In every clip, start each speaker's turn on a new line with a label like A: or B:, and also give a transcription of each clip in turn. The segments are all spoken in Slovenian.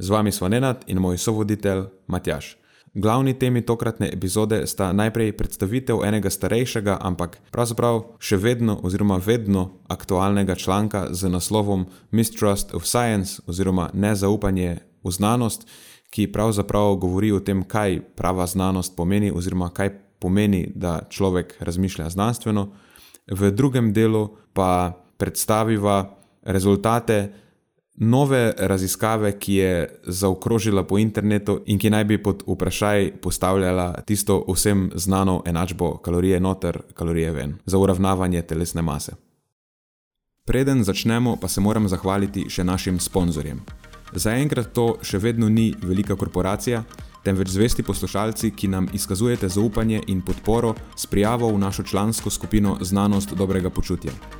A: z vami smo Nenad in moj sovoditelj Matjaš. Glavni temi tokratne epizode sta najprej predstavitev enega starejšega, ampak pravzaprav še vedno oziroma vedno aktualnega članka z naslovom Mistrust of Science oziroma nezaupanje v znanost, ki pravzaprav govori o tem, kaj prava znanost pomeni oziroma kaj pomeni, da človek razmišlja znanstveno. V drugem delu pa predstaviva rezultate nove raziskave, ki je zaokrožila po internetu in ki naj bi pod vprašaj postavljala tisto vsem znano enačbo kalorije noter, kalorije ven, za uravnavanje telesne mase. Preden začnemo, pa se moram zahvaliti še našim sponzorjem. Zaenkrat to še vedno ni velika korporacija, temveč zvesti poslušalci, ki nam izkazujete zaupanje in podporo s prijavo v našo člansko skupino Znanost dobrega počutja.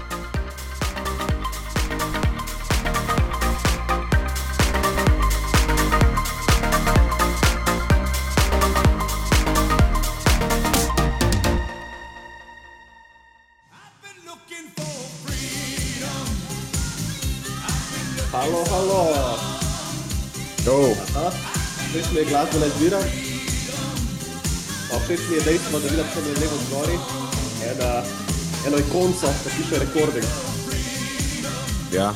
B: Glasbena izbira. Všeč mi je dejstvo, da vidim tam levo zgori ena, eno ikonco, ki piše recording.
A: Ja,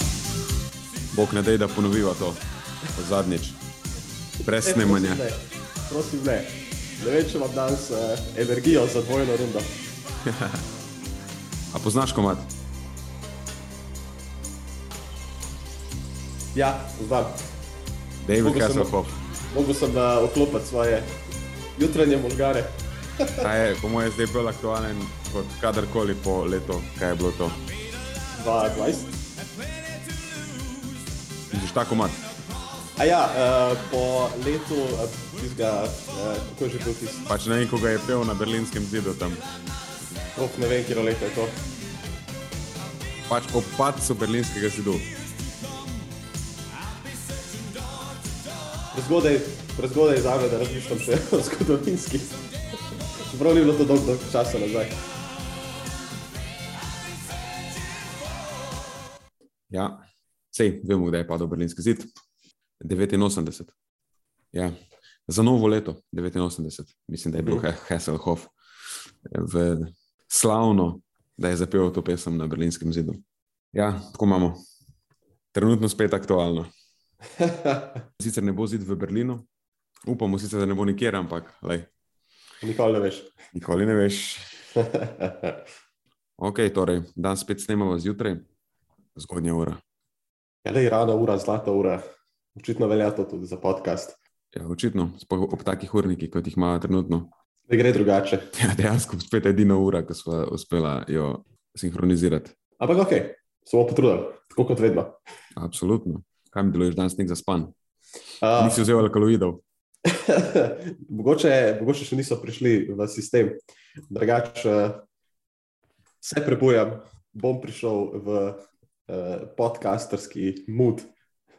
A: bog ne dej, da ponoviva to zadnjič. Brez snemanja.
B: Ne, prosim ne. Ne vem, če imam danes uh, energijo za dvojno rundo.
A: A poznaš komat?
B: Ja, znam.
A: David Hasselhoff.
B: Mogu sem uh, oklopiti svoje jutranje možgare.
A: Ta je po mojem zdaj bolj aktualen kot kadarkoli po letu, kaj je bilo to.
B: 22.
A: Misliš ta komat?
B: A ja, uh, po letu, uh, tistega, uh, kako že bil tisti,
A: Pač ne vem, ko ga je pel na berlinskem zidu tam.
B: oh, ne vem, kje leto je to.
A: Pač ob padcu berlinskega zidu.
B: Prezgodaj, prezgodaj za me, da razmišljam še o zgodovinski. Čeprav ni bilo to dolgo dolgo časa nazaj.
A: Ja, sej, vemo, kdaj je padel berlinski zid. 89. Ja. Za novo leto, 89, mislim, da je bil mm. Hasselhoff v slavno, da je zapel to pesem na berlinskem zidu. Ja, tako imamo. Trenutno spet aktualno. Sicer ne bo zid v Berlinu, upamo sicer, da ne bo nikjer, ampak lej,
B: Nikoli ne veš.
A: nikoli ne veš. Ok, torej, dan spet snemamo zjutraj, zgodnja ura.
B: ja, le rana ura, zlata ura. Očitno velja to tudi za podcast.
A: Ja, očitno, sploh ob takih urnikih, kot jih ima trenutno.
B: Ne gre drugače.
A: Ja, dejansko spet edina ura, ki smo uspela jo sinhronizirati.
B: Ampak ok, smo potrudili, tako kot vedno.
A: Absolutno. Kaj mi deluješ danes, nek zaspan?
B: Uh,
A: Nisi vzel alkaloidov.
B: mogoče, mogoče še niso prišli v sistem. Drugače, se prebujam, bom prišel v uh, podcasterski mood,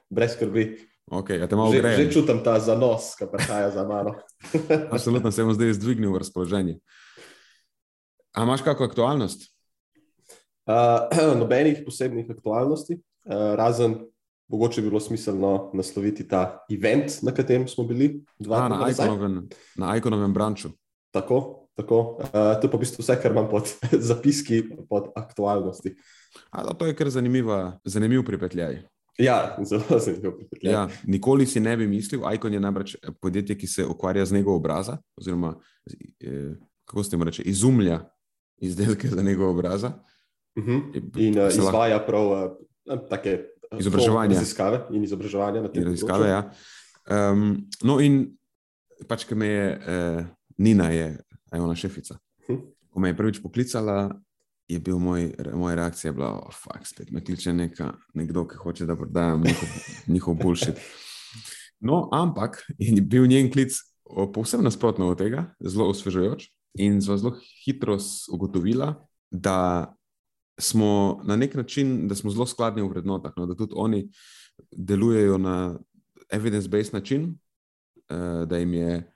B: brez skrbi.
A: Ok, ja
B: Že, že čutim ta zanos, ki prihaja za mano.
A: Absolutno se bom zdaj zdvignil v razpoloženje. A imaš kakšno aktualnost?
B: Uh, nobenih posebnih aktualnosti, uh, razen mogoče bi bilo smiselno nasloviti ta event, na katerem smo bili dva
A: A, na. Iconovem, na Iconovem branču.
B: Tako, tako. Uh, to je pa v bistvu vse, kar imam pod zapiski, pod aktualnosti.
A: A, da, to je kar zanimiva, zanimiv pripetljaj.
B: Ja, zelo zanimivo. pripetljaj.
A: Ja, nikoli si ne bi mislil, Icon je namreč podjetje, ki se ukvarja z nego obraza, oziroma eh, kako se temu reče, izumlja izdelke za nego obraza.
B: Uh -huh. In uh, izvaja prav uh, take
A: izobraževanje.
B: Raziskave in izobraževanje na tem
A: področju. Raziskave, ja. Um, no, in pač, ki me je, uh, Nina, je ona šefica. Hm. Ko me je prvič poklicala, je bil moj, moja reakcija, da oh, spet me kliče neka, nekdo, ki hoče, da prodajam njihov, njihov bullshit. No, ampak je bil njen klic povsem nasprotno od tega, zelo osvežujoč in zelo hitro ugotovila, da smo na nek način, da smo zelo skladni v vrednotah, no, da tudi oni delujejo na evidence-based način, uh, da je.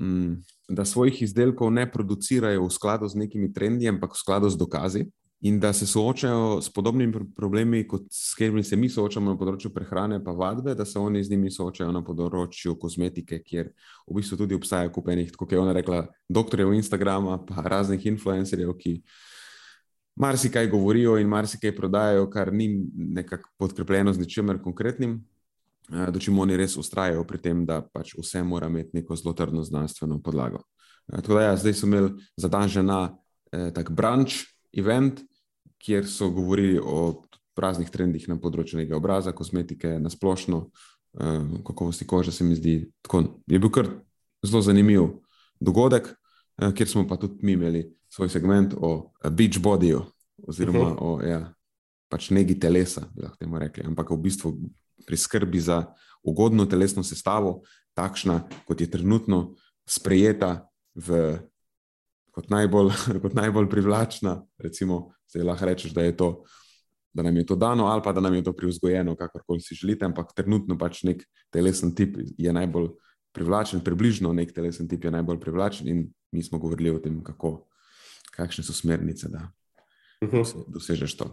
A: Um, da svojih izdelkov ne producirajo v skladu z nekimi trendi, ampak v skladu z dokazi, in da se soočajo s podobnimi problemi, kot s katerimi se mi soočamo na področju prehrane, pa vadbe, da se oni z njimi soočajo na področju kozmetike, kjer v bistvu tudi obstaja kupenih, kot je ona rekla, doktorjev Instagrama, pa raznih influencerjev, ki marsikaj govorijo in marsikaj prodajajo, kar ni nekako podkrepljeno z ničemer konkretnim. Eh, Dočim oni res ustrajajo pri tem, da pač vse mora imeti neko zelo trdno znanstveno podlago. Eh, tako da, ja, zdaj smo imeli za dan žena eh, tak brunch event, kjer so govorili o raznih trendih na področju nekega obraza, kozmetike, na splošno, eh, kakovosti kože. Se mi zdi, tako je bil kar zelo zanimiv dogodek, eh, kjer smo pa tudi mi imeli svoj segment o eh, beach bodyju, oziroma uh -huh. o ja, pač negi telesa, da lahko temu rekli. Ampak v bistvu pri skrbi za ugodno telesno sestavo, takšna, kot je trenutno sprejeta v, kot, najbolj, kot najbolj privlačna. Recimo, zdaj lahko rečeš, da, je to, da nam je to dano, ali pa da nam je to privzgojeno, kakorkoli si želite, ampak trenutno pač nek telesen tip je najbolj privlačen, približno nek telesen tip je najbolj privlačen, in mi smo govorili o tem, kako, kakšne so smernice, da uh mhm. -huh. dosežeš to.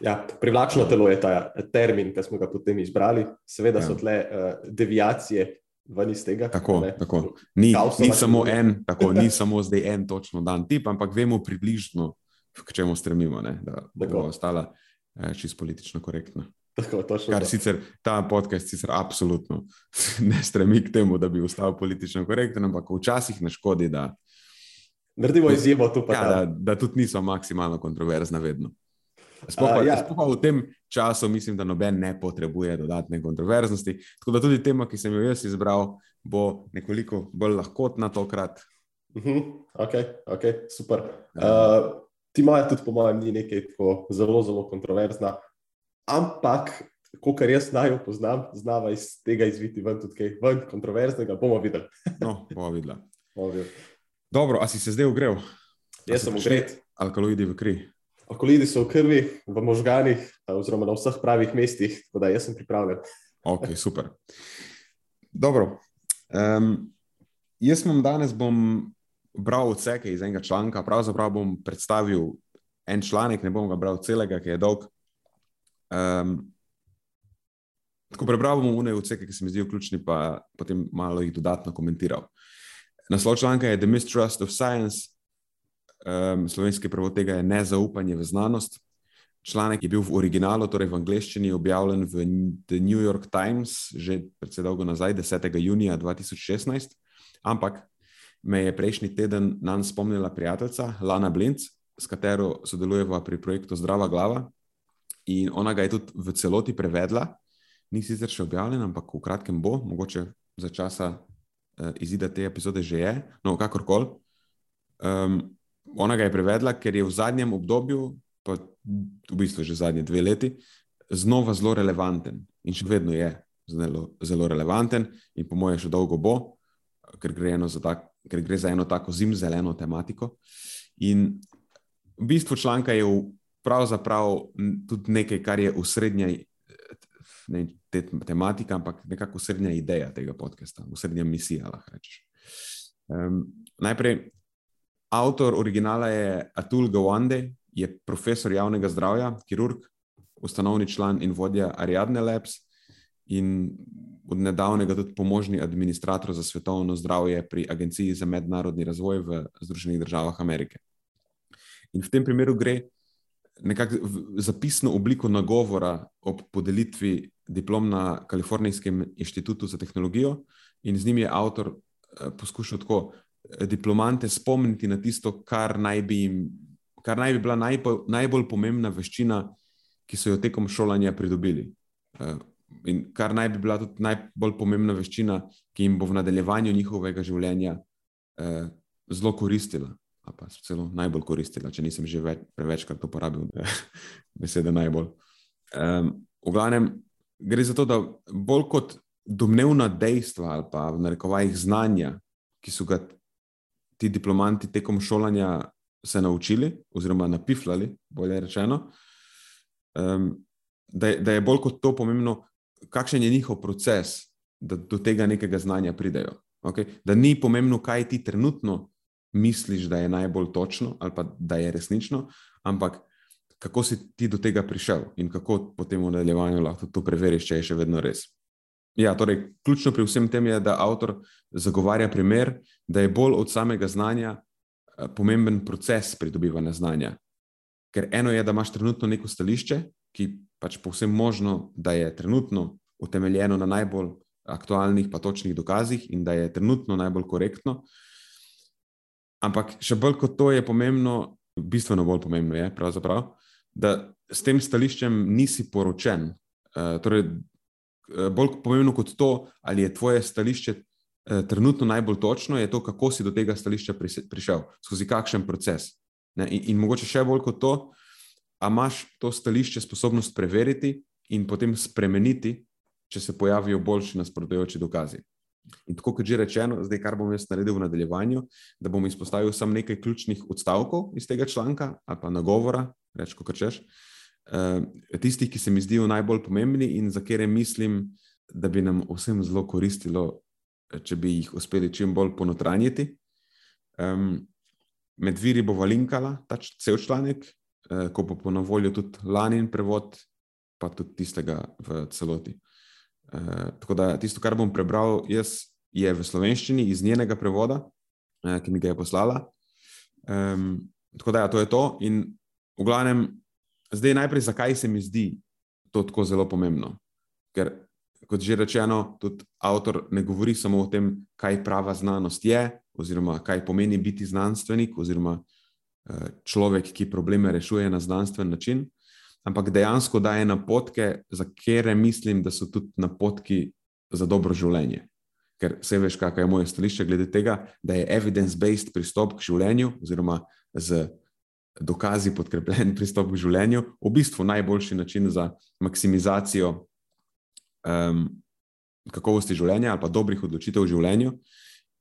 B: Ja, privlačno telo je ta termin, ki smo ga potem izbrali. Seveda ja. so tle uh, deviacije ven iz tega.
A: Tako, tako. Ni, ni, samo en, tako, ni samo zdaj en točno dan tip, ampak vemo približno, k čemu stremimo, ne, da bo ostala eh, čisto politično korektna.
B: Tako,
A: Kar to. sicer ta podcast sicer absolutno ne stremi k temu, da bi ostal politično korekten, ampak včasih ne škodi, da.
B: Naredimo izjemo tu,
A: ja, da, da tudi niso maksimalno kontroverzna vedno. Sploh, uh, ja. sploh v tem času mislim, da noben ne potrebuje dodatne kontroverznosti. Tako da tudi tema, ki sem jo jaz izbral, bo nekoliko bolj lahkotna tokrat.
B: Uh -huh. Ok, ok, super. Uh, ti moja tudi, po mojem, ni nekaj tako zelo, zelo kontroverzna. Ampak, kar jaz naj poznam, znava iz tega izviti ven tudi kaj ven kontroverznega. Bomo videli.
A: no, bomo videli. Dobro, a si se zdaj ogrel?
B: Jaz sem ogret.
A: Alkaloidi v kri.
B: Alkaloidi so v krvi, v možganih, oziroma na vseh pravih mestih, tako da jaz sem pripravljen.
A: Ok, super. Dobro. Um, jaz bom danes bom bral odseke iz enega članka, pravzaprav bom predstavil en članek, ne bom ga bral celega, ki je dolg. Um, tako prebral bom unaj odseke, ki se mi zdijo ključni, pa potem malo jih dodatno komentiral. Naslov članka je The Mistrust of Science um, slovenski prevod tega je nezaupanje v znanost. Članek je bil v originalu, torej v angleščini, objavljen v The New York Times že precej dolgo nazaj, 10. junija 2016. Ampak me je prejšnji teden na nas spomnila prijateljica Lana Blinc, s katero sodelujeva pri projektu Zdrava glava. In ona ga je tudi v celoti prevedla, ni sicer še objavljen, ampak v kratkem bo, mogoče za časa uh, izida te epizode že je, no, kakorkoli. Um, ona ga je prevedla, ker je v zadnjem obdobju, pa v bistvu že zadnje dve leti, znova zelo relevanten in še vedno je zelo, zelo relevanten, in po mojem, še dolgo bo, ker gre, tak, ker gre za eno tako zimzeleno tematiko. In v bistvu članka je pravzaprav tudi nekaj, kar je v srednji. Ne te tematike, ampak nekako srednja ideja tega podcasta, srednja misija, lahko rečeš. Um, najprej, Avtor originala je Atul Gawande, je profesor javnega zdravja, kirurg, ustanovni član in vodja Ariadne Labs in od nedavnega tudi pomožni administrator za svetovno zdravje pri Agenciji za mednarodni razvoj v Združenih državah Amerike. In v tem primeru gre nekako za pisno obliko nagovora ob podelitvi diplom na Kalifornijskem inštitutu za tehnologijo, in z njim je avtor eh, poskušal tako diplomante spomniti na tisto, kar naj bi jim, kar naj bi bila najbolj, najbolj pomembna veščina, ki so jo tekom šolanja pridobili. Uh, in kar naj bi bila tudi najbolj pomembna veščina, ki jim bo v nadaljevanju njihovega življenja uh, zelo koristila. Pa celo najbolj koristila, če nisem že več, prevečkrat uporabil besede najbolj. Um, v glavnem, gre za to, da bolj kot domnevna dejstva ali pa v narekovajih znanja, ki so ga ti diplomanti tekom šolanja se naučili, oziroma napifljali, bolje rečeno, um, da, da je bolj kot to pomembno, kakšen je njihov proces, da do tega nekega znanja pridejo. Okay? Da ni pomembno, kaj ti trenutno misliš, da je najbolj točno ali pa da je resnično, ampak kako si ti do tega prišel in kako potem v nadaljevanju lahko to preveriš, če je še vedno res. Ja, torej, ključno pri vsem tem je, da avtor zagovarja primer, da je bolj od samega znanja eh, pomemben proces pridobivanja znanja. Ker eno je, da imaš trenutno neko stališče, ki pač povsem možno, da je trenutno utemeljeno na najbolj aktualnih, pa točnih dokazih in da je trenutno najbolj korektno. Ampak še bolj kot to je pomembno, bistveno bolj pomembno je, da s tem stališčem nisi poročen. Uh, torej, Eh, bolj pomembno kot to, ali je tvoje stališče eh, trenutno najbolj točno, je to, kako si do tega stališča prišel, skozi kakšen proces. In, in mogoče še bolj kot to, a imaš to stališče sposobnost preveriti in potem spremeniti, če se pojavijo boljši nasprotujoči dokazi. In tako kot že rečeno, zdaj kar bom jaz naredil v nadaljevanju, da bom izpostavil samo nekaj ključnih odstavkov iz tega članka ali pa nagovora, reč, kot češ. Uh, tistih, ki se mi zdijo najbolj pomembni in za katere mislim, da bi nam vsem zelo koristilo, eh, če bi jih uspeli čim bolj ponotranjiti. Um, med viri bo valinkala ta cel članek, uh, ko bo po voljo tudi lani prevod, pa tudi tistega v celoti. Uh, tako da tisto, kar bom prebral, jaz, je v slovenščini iz njenega prevoda, uh, ki mi ga je poslala. Um, tako da, ja, to je to. In v glavnem, Zdaj, najprej, zakaj se mi zdi to tako zelo pomembno? Ker, kot že rečeno, tudi avtor ne govori samo o tem, kaj prava znanost je, oziroma kaj pomeni biti znanstvenik, oziroma eh, človek, ki probleme rešuje na znanstven način, ampak dejansko daje napotke, za katere mislim, da so tudi napotki za dobro življenje. Ker vse veš, kakšno je moje stališče glede tega, da je evidence-based pristop k življenju, oziroma z dokazi podkrepljen pristop k življenju, v bistvu najboljši način za maksimizacijo um, kakovosti življenja ali pa dobrih odločitev v življenju.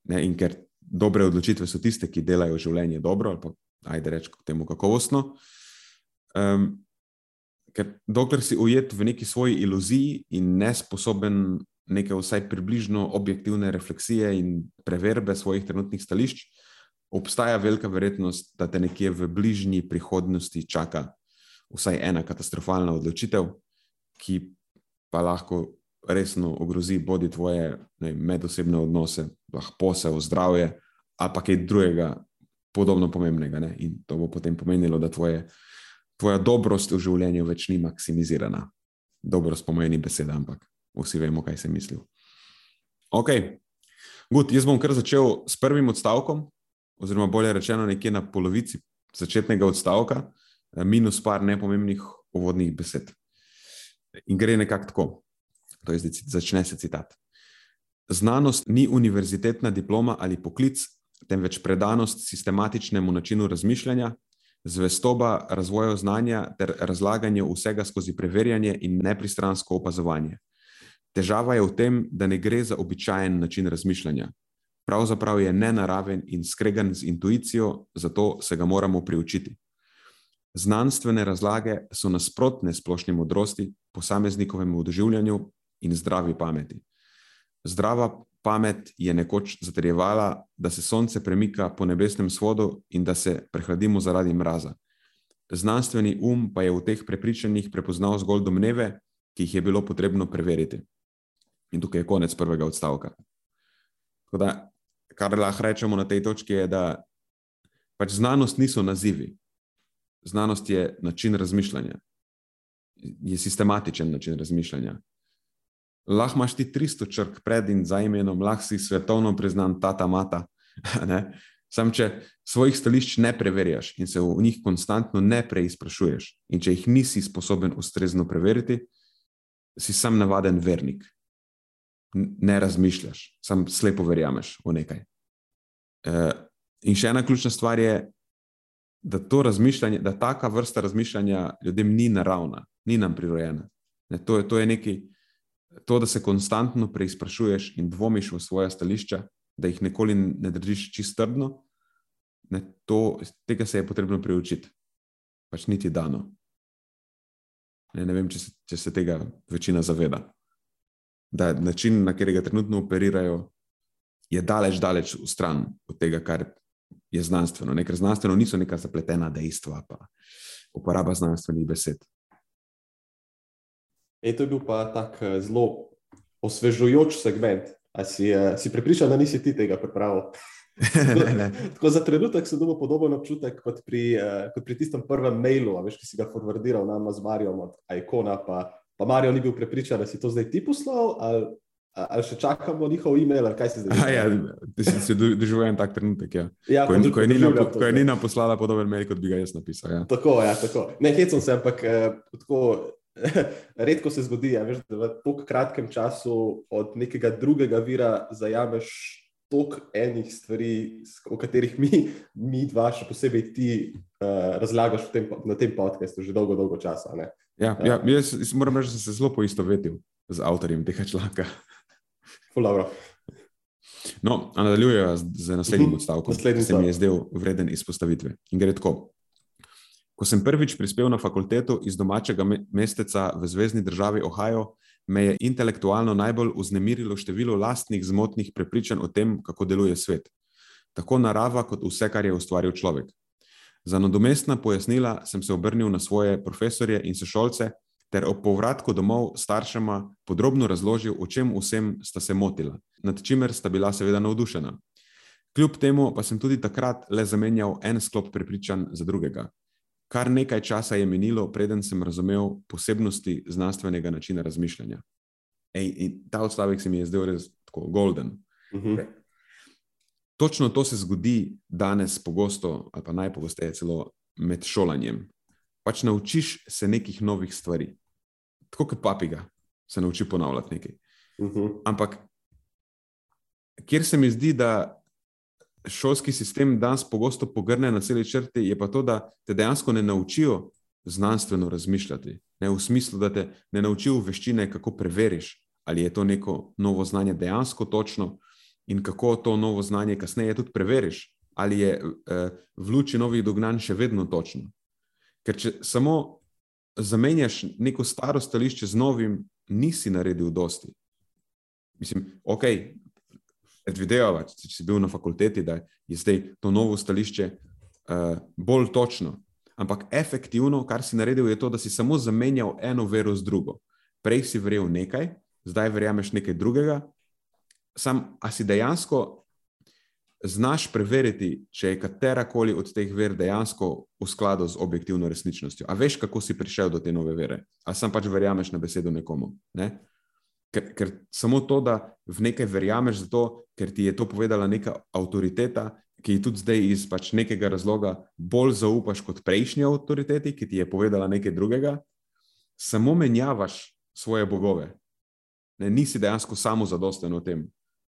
A: Ne, in ker dobre odločitve so tiste, ki delajo življenje dobro ali pa ajde reči temu kakovostno. Um, ker dokler si ujet v neki svoji iluziji in nesposoben neke vsaj približno objektivne refleksije in preverbe svojih trenutnih stališč, obstaja velika verjetnost, da te nekje v bližnji prihodnosti čaka vsaj ena katastrofalna odločitev, ki pa lahko resno ogrozi bodi tvoje ne, medosebne odnose, lahko se v zdravje, ali pa kaj drugega, podobno pomembnega. Ne? In to bo potem pomenilo, da tvoje, tvoja dobrost v življenju več ni maksimizirana. Dobrost pomeni beseda, ampak vsi vemo, kaj se misli. Ok, Good, jaz bom kar začel s prvim odstavkom, oziroma bolje rečeno, nekje na polovici začetnega odstavka, eh, minus par nepomembnih uvodnih besed. In gre nekako tako. To je zdaj, začne se citat. Znanost ni univerzitetna diploma ali poklic, temveč predanost sistematičnemu načinu razmišljanja, zvestoba razvoju znanja ter razlaganje vsega skozi preverjanje in nepristransko opazovanje. Težava je v tem, da ne gre za običajen način razmišljanja, pravzaprav je nenaraven in skregan z intuicijo, zato se ga moramo priučiti. Znanstvene razlage so nasprotne splošni modrosti, posameznikovemu doživljanju in zdravi pameti. Zdrava pamet je nekoč zatrjevala, da se sonce premika po nebesnem svodu in da se prehladimo zaradi mraza. Znanstveni um pa je v teh prepričanjih prepoznal zgolj domneve, ki jih je bilo potrebno preveriti. In tukaj je konec prvega odstavka. Tako da kar lahko rečemo na tej točki, je, da pač znanost niso nazivi. Znanost je način razmišljanja, je sistematičen način razmišljanja. Lahko imaš ti 300 črk pred in za imenom, lahko si svetovno priznan tata mata? Sam, če svojih stališč ne preverjaš in se v njih konstantno ne preizprašuješ, in če jih nisi sposoben ustrezno preveriti, si sam navaden vernik. Ne razmišljaš, sam slepo verjameš v nekaj. Uh, in še ena ključna stvar je, da to razmišljanje, da taka vrsta razmišljanja ljudem ni naravna, ni nam prirojena. Ne, to, je, to je nekaj, to, da se konstantno preizprašuješ in dvomiš v svoje stališča, da jih nikoli ne držiš čist trdno, ne, to, tega se je potrebno priučiti. Pač niti dano. Ne, ne vem, če se, če se tega večina zaveda. Da način, na katerega trenutno operirajo, je daleč, daleč v stran od tega, kar je znanstveno. Ne, ker znanstveno niso neka zapletena dejstva, pa uporaba znanstvenih besed.
B: E, to je bil pa tak eh, zelo osvežujoč segment. A si, uh, si pripričan, da nisi ti tega pripravil? Tako za trenutek sem dobil podoben občutek kot pri, uh, kot pri tistem prvem mailu, veš, ki si ga forwardiral nama z Marijom od Aikona, pa, pa Marijo ni bil prepričan, da si to zdaj ti poslal, ali, ali še čakamo njihov e-mail, ali kaj si zdaj.
A: Ja, ti si se doživel tak trenutek, ja. ja ko, ko, je Nina, ko je Nina poslala podoben mail, kot bi ga jaz napisal. Ja.
B: Tako, ja, tako. Ne, hecam se, ampak uh, tako. Redko se zgodi, ja, veš, da v tako kratkem času od nekega drugega vira zajameš toliko enih stvari, o katerih mi, mi dva, še posebej ti, uh, razlagaš tem, na tem podkastu že dolgo, dolgo časa.
A: Ja, uh, ja, jaz, jaz moram reči, da sem se zelo poistovetil z avtorjem tega članka. No, nadaljujejo z naslednjim mhm. odstavkom, ki se mi je zdel vreden izpostavitve. In gre tako. Ko sem prvič prispel na fakulteto iz domačega mesteca v zvezdni državi Ohio, me je intelektualno najbolj vznemirilo število lastnih zmotnih prepričanj o tem, kako deluje svet. Tako narava, kot vse, kar je ustvaril človek. Za nadomestna pojasnila sem se obrnil na svoje profesorje in sošolce, ter ob povratku domov staršema podrobno razložil, o čem vsem sta se motila, nad čimer sta bila seveda navdušena. Kljub temu pa sem tudi takrat le zamenjal en sklop prepričanj za drugega. Kar nekaj časa je minilo, preden sem razumel posebnosti znanstvenega načina razmišljanja. Ej, ta odstavek se mi je zdel res tako golden. Uh mhm. -huh. Točno to se zgodi danes, pogosto, ali pa najpogosteje celo med šolanjem. Pač naučiš se nekih novih stvari. Tako kot papiga se nauči ponavljati nekaj. Uh mhm. -huh. Ampak, kjer se mi zdi, da šolski sistem danes pogosto pogrne na celi črti, je pa to, da te dejansko ne naučijo znanstveno razmišljati. Ne, v smislu, da te ne naučijo veščine, kako preveriš, ali je to neko novo znanje dejansko točno in kako to novo znanje kasneje tudi preveriš, ali je eh, v luči novih dognanj še vedno točno. Ker če samo zamenjaš neko staro stališče z novim, nisi naredil dosti. Mislim, ok, predvidevava, če si bil na fakulteti, da je zdaj to novo stališče uh, bolj točno. Ampak efektivno, kar si naredil, je to, da si samo zamenjal eno vero z drugo. Prej si verjel nekaj, zdaj verjameš nekaj drugega. Sam, a si dejansko znaš preveriti, če je katerakoli od teh ver dejansko v skladu z objektivno resničnostjo. A veš, kako si prišel do te nove vere? A sam pač verjameš na besedo nekomu? Ne? Ker, ker samo to, da v nekaj verjameš, zato, ker ti je to povedala neka avtoriteta, ki ji tudi zdaj iz pač nekega razloga bolj zaupaš kot prejšnji avtoriteti, ki ti je povedala nekaj drugega, samo menjavaš svoje bogove. Ne, nisi dejansko samo zadosten v tem,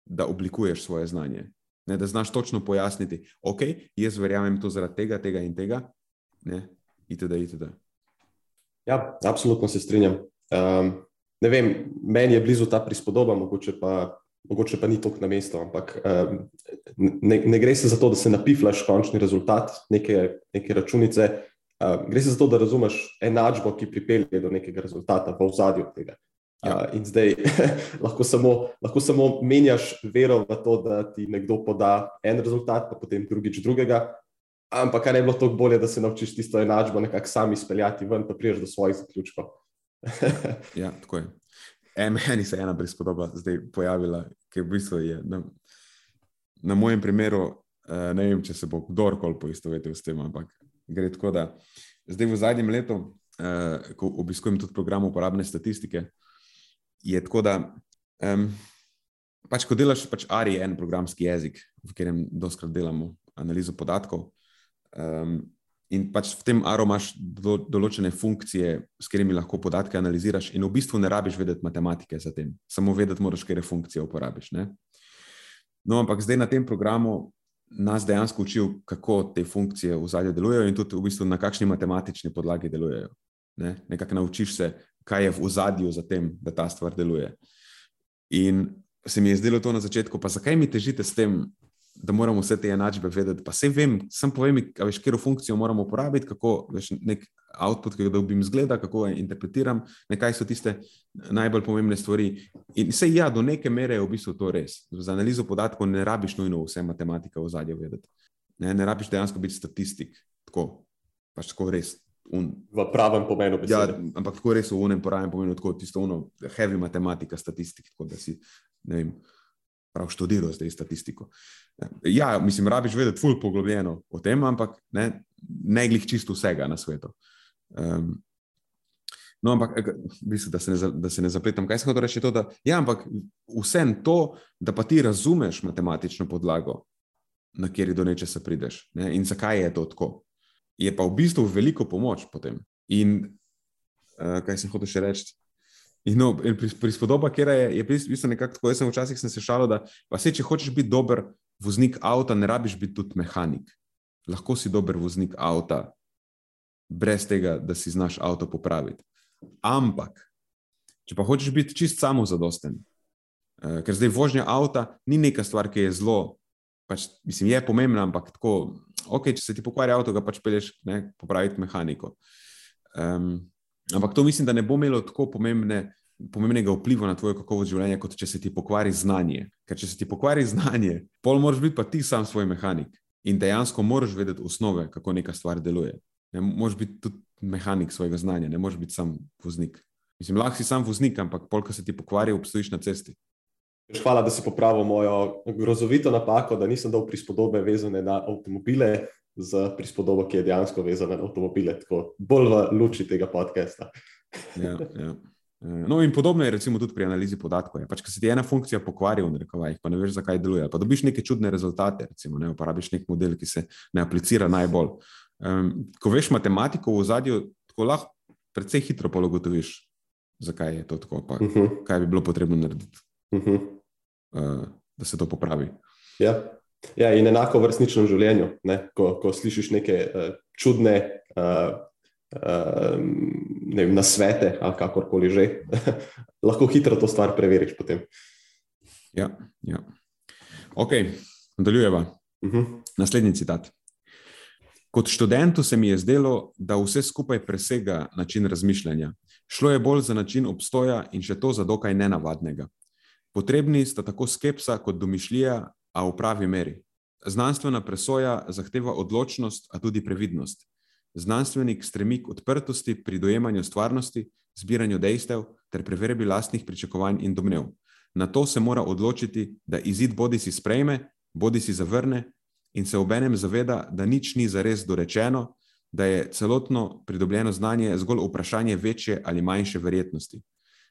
A: da oblikuješ svoje znanje. Ne, da znaš točno pojasniti, ok, jaz verjamem to zaradi tega, tega in tega. Ne, itd. itd.
B: Ja, absolutno se strinjam. Um, ne vem, meni je blizu ta prispodoba, mogoče pa, mogoče pa ni toliko na mestu, ampak um, ne, ne gre se za to, da se napiflaš končni rezultat neke, neke računice, um, gre se za to, da razumeš enačbo, ki pripelje do nekega rezultata v ozadju tega. Ja. Uh, in zdaj lahko, samo, lahko samo menjaš vero v to, da ti nekdo poda en rezultat, pa potem drugič drugega. Ampak kar je bilo toliko bolje, da se naučiš tisto enačbo nekako sami izpeljati ven, pa priješ do svojih zaključkov.
A: Ja, tako je. E, meni se je ena prispodoba zdaj pojavila, ki v bistvu je na, na mojem primeru, uh, ne vem, če se bo kdorkoli poistovetil s tem, ampak gre tako, da zdaj v zadnjem letu, uh, ko obiskujem tudi program uporabne statistike, je tako, da um, pač, ko delaš, pač ARI je en programski jezik, v katerem doskrat delamo. analizo podatkov. Um, in pač v tem ARO imaš do, določene funkcije, s katerimi lahko podatke analiziraš, in v bistvu ne rabiš vedeti matematike za tem, samo vedeti moraš, katere funkcije uporabiš. Ne? No, ampak zdaj na tem programu nas dejansko učijo, kako te funkcije v zadju delujejo in tudi v bistvu na kakšni matematični podlagi delujejo. Ne? Nekako naučiš se, kaj je v zadju za tem, da ta stvar deluje. In se mi je zdelo to na začetku, pa zakaj mi težite s tem, da moramo vse te enačbe vedeti. Pa vse vem, sem povem, veš, katero funkcijo moramo uporabiti, kako veš, nek output, ki ga dobim, zgleda, kako ga interpretiram, nekaj so tiste najbolj pomembne stvari. In vse ja, do neke mere je v bistvu to res. Za analizo podatkov ne rabiš nujno vse matematike v zadju vedeti. Ne, ne rabiš dejansko biti statistik, tako, pač tako res. Un.
B: V pravem pomenu besede.
A: Ja, ampak tako res v unem pravem pomenu, tako tisto ono, heavy matematika, statistik, tako da si, ne vem, prav študiral zdaj statistiko. Ja, mislim, rabiš vedeti ful poglobljeno o tem, ampak ne, ne glih čisto vsega na svetu. Um, no, ampak, mislim, da se ne, da se ne zapletam. Kaj sem hotel reči? To, da, ja, ampak vsem to, da pa ti razumeš matematično podlago, na kjer do nečesa prideš ne, in zakaj je to tako, je pa v bistvu veliko pomoč potem. In uh, kaj sem hotel še reči? In no, prispodoba, ki je, je v bistvu nekako tako. Jaz sem včasih sem se šalil, da se, če hočeš biti dober voznik avta, ne rabiš biti tudi mehanik. Lahko si dober voznik avta, brez tega, da si znaš avto popraviti. Ampak, če pa hočeš biti čist samozadosten, eh, ker zdaj vožnja avta ni neka stvar, ki je zelo, pač, mislim, je pomembna, ampak tako, ok, če se ti pokvari avto, ga pač peleš ne, popraviti mehaniko. Um, ampak to mislim, da ne bo imelo tako pomembne pomembnega vpliva na tvojo kakovost življenja, kot če se ti pokvari znanje. Ker če se ti pokvari znanje, pol moraš biti pa ti sam svoj mehanik in dejansko moraš vedeti osnove, kako neka stvar deluje. Ne moreš biti tudi mehanik svojega znanja, ne moreš biti sam voznik. Mislim, lahko si sam voznik, ampak polk se ti pokvari, obstojiš na cesti.
B: Hvala, da si popravil mojo grozovito napako, da nisem dal prispodobe vezane na avtomobile z prispodobo, ki je dejansko vezana na avtomobile, tako bolj v luči tega podcasta.
A: Ja, ja. No, in podobno je tudi pri analizi podatkov. Pač, če se ti ena funkcija pokvari, rekovaj, pa ne veš, zakaj deluje, pa dobiš neke čudne rezultate. Recimo, ne uporabiš nek model, ki se ne aplicira najbolj. Um, ko veš matematiko v zadju, tako lahko precej hitro pologotoviš, zakaj je to tako, pa, uh mhm. -huh. kaj bi bilo potrebno narediti, uh -huh. uh, da se to popravi.
B: Ja. Ja, in enako v resničnem življenju, ko, ko slišiš neke uh, čudne uh, Ehm, vem, na svete ali kakorkoli že, lahko hitro to stvar preveriš. Potem.
A: Ja, ja. ok, nadaljujeva. Uh mhm. -huh. Naslednji citat. Kot študentu se mi je zdelo, da vse skupaj presega način razmišljanja. Šlo je bolj za način obstoja in še to za dokaj nenavadnega. Potrebni sta tako skepsa kot domišljija, a v pravi meri. Znanstvena presoja zahteva odločnost, a tudi previdnost. Znanstvenik stremi k odprtosti pri dojemanju stvarnosti, zbiranju dejstev ter preverbi lastnih pričakovanj in domnev. Na to se mora odločiti, da izid bodi si sprejme, bodi si zavrne in se obenem zaveda, da nič ni zares dorečeno, da je celotno pridobljeno znanje zgolj vprašanje večje ali manjše verjetnosti.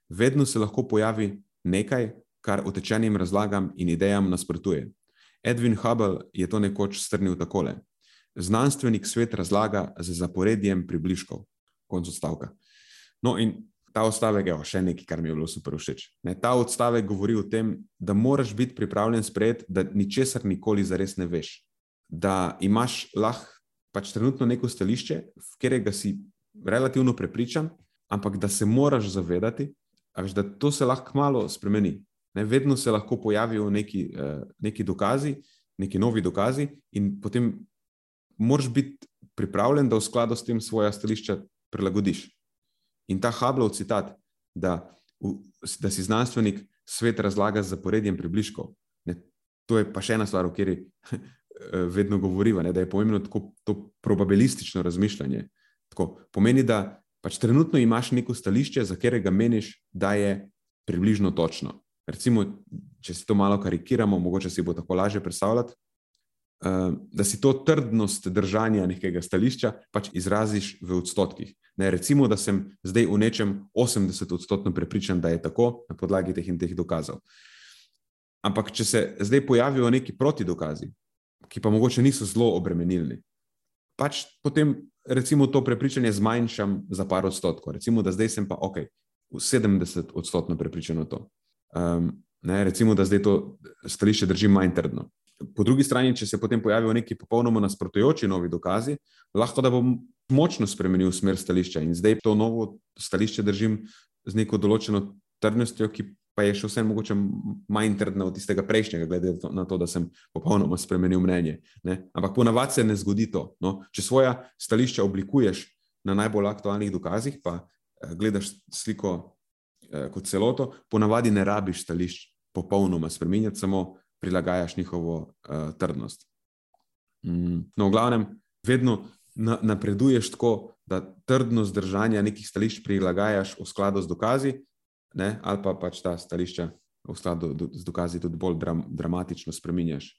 A: Vedno se lahko pojavi nekaj, kar utečenim razlagam in idejam nasprotuje. Edwin Hubble je to nekoč strnil takole znanstvenik svet razlaga z zaporedjem približkov. Konec odstavka. No, in ta odstavek je še nekaj, kar mi je bilo super všeč. Ne, ta odstavek govori o tem, da moraš biti pripravljen sprejeti, da ničesar nikoli zares ne veš. Da imaš lahko pač trenutno neko stališče, v katerega si relativno prepričan, ampak da se moraš zavedati, veš, da to se lahko malo spremeni. Ne, vedno se lahko pojavijo neki, uh, neki dokazi, neki novi dokazi, in potem moraš biti pripravljen, da v skladu s tem svoje stališče prilagodiš. In ta Hubbleov citat, da, da si znanstvenik svet razlaga z zaporedjem približkov, ne, to je pa še ena stvar, o kateri vedno govorimo, da je pomembno tako, to probabilistično razmišljanje. Tako, pomeni, da pač trenutno imaš neko stališče, za katerega meniš, da je približno točno. Recimo, če si to malo karikiramo, mogoče si bo tako lažje predstavljati. Eh, da si to trdnost držanja nekega stališča pač izraziš v odstotkih. Ne, recimo, da sem zdaj v nečem 80-odstotno prepričan, da je tako na podlagi teh in teh dokazov. Ampak, če se zdaj pojavijo neki protidokazi, ki pa mogoče niso zelo obremenilni. Pač potem, recimo, to prepričanje zmanjšam za par odstotkov. Recimo, da zdaj sem pa ok, 70 odstotkov prepričan o to. Um, ne, recimo, da zdaj to stališče držim manj trdno. Po drugi strani, če se potem pojavijo neki popolnoma nasprotujoči novi dokazi, lahko da bom močno spremenil smer stališča in zdaj to novo stališče držim z neko določeno trdnostjo, ki pa je še vseeno mogoče manj trdna od tistega prejšnjega, glede na to, da sem popolnoma spremenil mnenje. Ne? Ampak ponavadi se ne zgodi to. No? Če svoja stališča oblikuješ na najbolj aktualnih dokazih, pa eh, gledaš sliko eh, kot celoto, ponavadi ne rabiš stališč popolnoma spremenjati, samo prilagajaš njihovo eh, trdnost. Mm, no, v glavnem, vedno na, napreduješ tako, da trdnost držanja nekih stališč prilagajaš v skladu z dokazi, ne, ali pa pač ta stališča v skladu z dokazi tudi bolj dram, dramatično spremenjaš.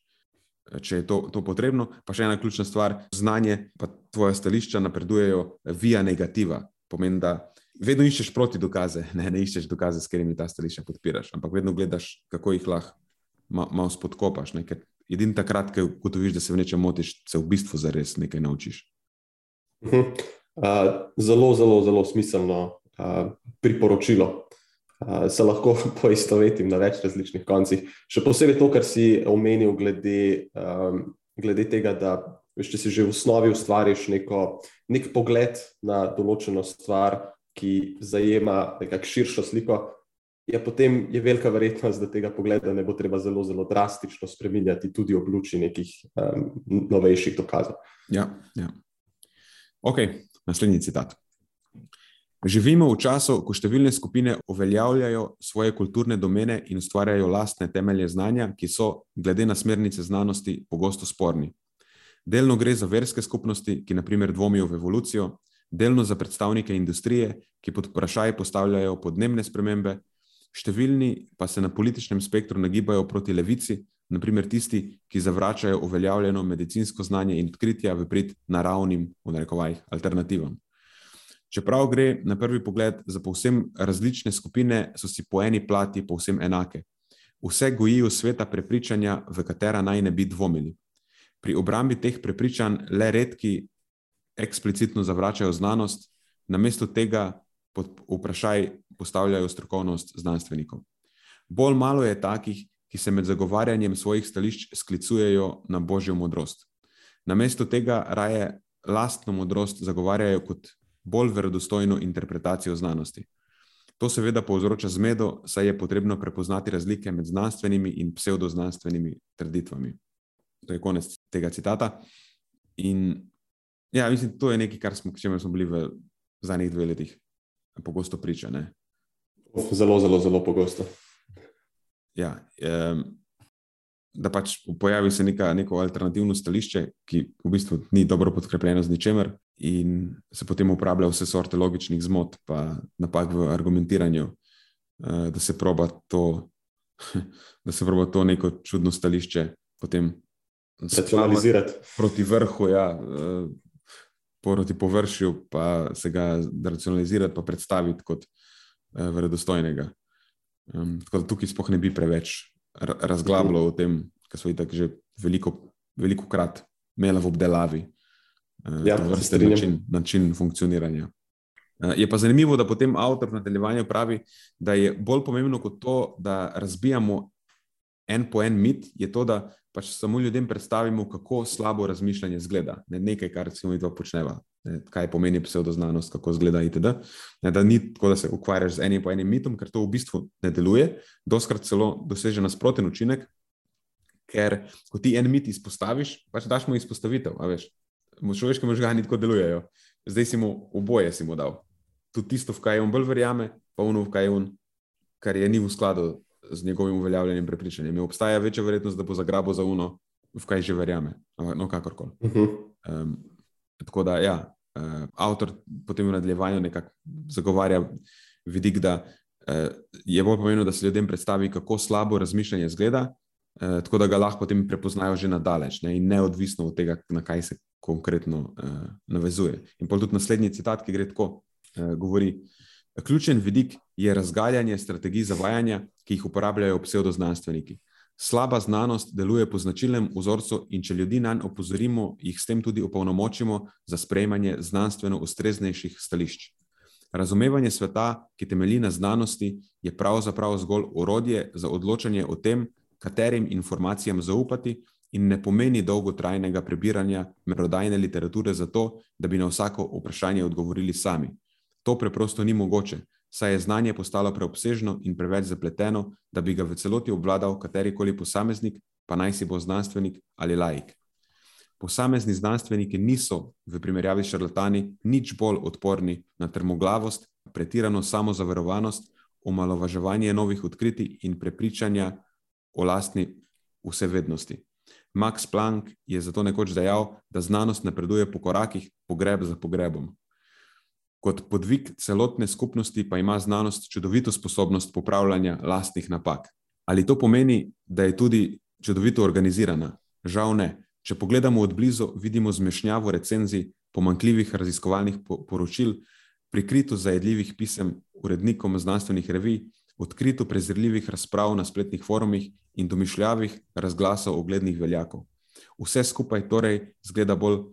A: Če je to, to potrebno, pa še ena ključna stvar, znanje, pa tvoje stališča napredujejo via negativa. Pomeni, da vedno iščeš proti dokaze, ne, ne iščeš dokaze, s katerimi ta stališča podpiraš, ampak vedno gledaš, kako jih lahko malo ma spodkopaš. Ne, ker edini takrat, ko ugotoviš, da se v nečem motiš, se v bistvu zares nekaj naučiš.
B: Uh, zelo, zelo, zelo smiselno uh, priporočilo se lahko poistovetim na več različnih koncih. Še posebej to, kar si omenil, glede, um, glede tega, da veš, če si že v osnovi ustvariš neko, nek pogled na določeno stvar, ki zajema nekako širšo sliko. Je potem je velika verjetnost, da tega pogleda ne bo treba zelo, zelo drastično spremenjati, tudi ob luči nekih um, novejših dokazov.
A: Ja, ja. Ok, naslednji citat. Živimo v času, ko številne skupine uveljavljajo svoje kulturne domene in ustvarjajo lastne temelje znanja, ki so, glede na smernice znanosti, pogosto sporni. Delno gre za verske skupnosti, ki naprimer dvomijo v evolucijo, delno za predstavnike industrije, ki pod vprašaj postavljajo podnebne spremembe, številni pa se na političnem spektru nagibajo proti levici, naprimer tisti, ki zavračajo uveljavljeno medicinsko znanje in odkritja v prid naravnim, v narekovajih, alternativam. Čeprav gre na prvi pogled za povsem različne skupine, so si po eni plati povsem enake. Vse gojijo sveta prepričanja, v katera naj ne bi dvomili. Pri obrambi teh prepričanj le redki eksplicitno zavračajo znanost, namesto tega pod vprašaj postavljajo strokovnost znanstvenikov. Bolj malo je takih, ki se med zagovarjanjem svojih stališč sklicujejo na božjo modrost. Namesto tega raje lastno modrost zagovarjajo kot bolj verodostojno interpretacijo znanosti. To seveda povzroča zmedo, saj je potrebno prepoznati razlike med znanstvenimi in pseudoznanstvenimi trditvami. To je konec tega citata. In ja, mislim, to je nekaj, kar smo, smo bili v zadnjih dveh letih pogosto pričane.
B: Zelo, zelo, zelo pogosto.
A: Ja, um, da pač pojavi se neka, neko alternativno stališče, ki v bistvu ni dobro podkrepljeno z ničemer, in se potem uporablja vse sorte logičnih zmot, pa napak v argumentiranju, uh, da se proba to, da se proba to neko čudno stališče potem
B: racionalizirati.
A: Proti vrhu, ja, uh, proti površju, pa se ga racionalizirati, pa predstaviti kot verodostojnega. Um, tako da tukaj spoh ne bi preveč razglabljal o tem, kar so itak že veliko, veliko krat imeli v obdelavi ja, vrste način, način funkcioniranja. Eh, je pa zanimivo, da potem avtor v nadaljevanju pravi, da je bolj pomembno kot to, da razbijamo en po en mit, je to, da pač samo ljudem predstavimo, kako slabo razmišljanje zgleda. Ne nekaj, kar se mi dva počneva, ne, kaj pomeni pseudoznanost, kako zgleda itd. Ne, da ni tako, da se ukvarjaš z enim po enim mitom, ker to v bistvu ne deluje, doskrat celo doseže nasproten učinek, ker ko ti en mit izpostaviš, pač daš mu izpostavitev, a veš človeški možgani tako delujejo. Zdaj si mu oboje si mu dal. Tudi tisto, v kaj on bolj verjame, pa ono, v kaj on, kar je ni v skladu z njegovim uveljavljanjem prepričanjem. Je obstaja večja verjetnost, da bo zagrabil za uno, v kaj že verjame. No, kakorkoli. Uh -huh. um, tako da, ja, uh, avtor potem v nadaljevanju nekako zagovarja vidik, da uh, je bolj pomembno, da se ljudem predstavi, kako slabo razmišljanje zgleda, uh, tako da ga lahko potem prepoznajo že nadaleč ne, in neodvisno od tega, na kaj se konkretno uh, navezuje. In pa tudi naslednji citat, ki gre tako: uh, govori, Ključen vidik je razgaljanje strategij zavajanja, ki jih uporabljajo pseudoznanstveniki. Slaba znanost deluje po značilnem vzorcu, in če ljudi na njo opozorimo, jih s tem tudi opolnomočimo za sprejemanje znanstveno ustreznejših stališč. Razumevanje sveta, ki temelji na znanosti, je pravzaprav zgolj orodje za odločanje o tem, katerim informacijam zaupati, in ne pomeni dolgotrajnega prebiranja merodajne literature za to, da bi na vsako vprašanje odgovorili sami. To preprosto ni mogoče, saj je znanje postalo preobsežno in preveč zapleteno, da bi ga v celoti obvladal katerikoli posameznik, pa naj si bo znanstvenik ali laik. Posamezni znanstveniki niso, v primerjavi s šarlatani, nič bolj odporni na trmoglavost, pretirano samozaverovanost, omalovaževanje novih odkritij in prepričanja o lastni vsevednosti. Max Planck je zato nekoč dejal, da znanost napreduje po korakih, pogreb za pogrebom. Kot podvig celotne skupnosti pa ima znanost čudovito sposobnost popravljanja lastnih napak. Ali to pomeni, da je tudi čudovito organizirana? Žal ne. Če pogledamo od blizu, vidimo zmešnjavo recenzij, pomankljivih raziskovalnih poročil, prikrito zajedljivih pisem urednikom znanstvenih revij, odkrito prezirljivih razprav na spletnih forumih in domišljavih razglasov oglednih veljakov. Vse skupaj torej zgleda bolj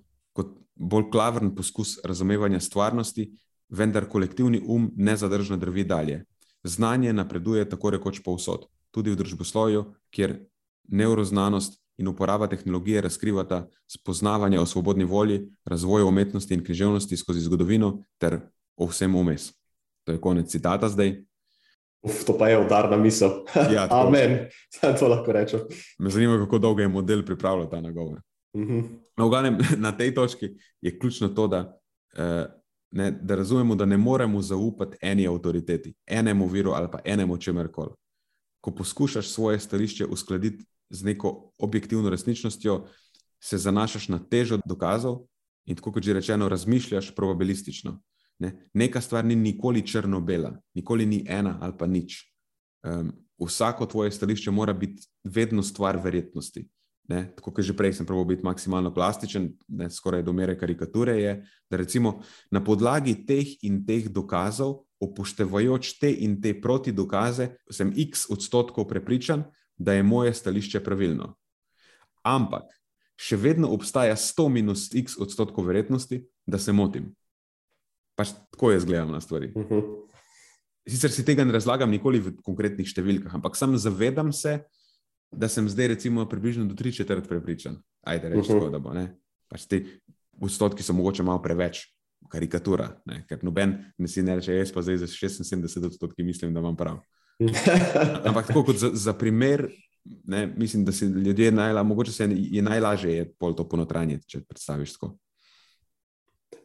A: bolj klavern poskus razumevanja stvarnosti, vendar kolektivni um nezadržno drvi dalje. Znanje napreduje tako rekoč povsod, tudi v družboslovju, kjer neuroznanost in uporaba tehnologije razkrivata spoznavanje o svobodni volji, razvoju umetnosti in književnosti skozi zgodovino ter o vsem vmes. To je konec citata zdaj.
B: Uf, to pa je udarna misel.
A: Ja, tako.
B: Amen, sam to lahko rečem.
A: Me zanima, kako dolgo je model pripravljal ta nagovor.
B: Mhm.
A: No, v glavnem, na tej točki je ključno to, da, eh, ne, da razumemo, da ne moremo zaupati eni avtoriteti, enemu viru ali pa enemu čemerkoli. Ko poskušaš svoje stališče uskladiti z neko objektivno resničnostjo, se zanašaš na težo dokazov in, tako kot že rečeno, razmišljaš probabilistično. Ne? Neka stvar ni nikoli črno-bela, nikoli ni ena ali pa nič. Um, vsako tvoje stališče mora biti vedno stvar verjetnosti. Ne, tako kot že prej sem pravil biti maksimalno plastičen, ne, skoraj do mere karikature, je, da recimo na podlagi teh in teh dokazov, upoštevajoč te in te proti dokaze, sem x odstotkov prepričan, da je moje stališče pravilno. Ampak še vedno obstaja 100 minus x odstotkov verjetnosti, da se motim. Pač tako jaz gledam na stvari.
B: Uh -huh.
A: Sicer si tega ne razlagam nikoli v konkretnih številkah, ampak sam zavedam se, da sem zdaj, recimo, približno do tri četrt prepričan. Ajde, reči
B: Mhm.
A: tako, da bo. Ne? Pač ti odstotki so mogoče malo preveč, karikatura, ne? ker noben ne si ne reče, jaz pa zdaj za 76 odstotki mislim, da imam prav. Ampak tako kot za, za primer, ne, mislim, da si ljudje najla, mogoče se je najlažje je pol to ponotranjiti, če predstaviš tako.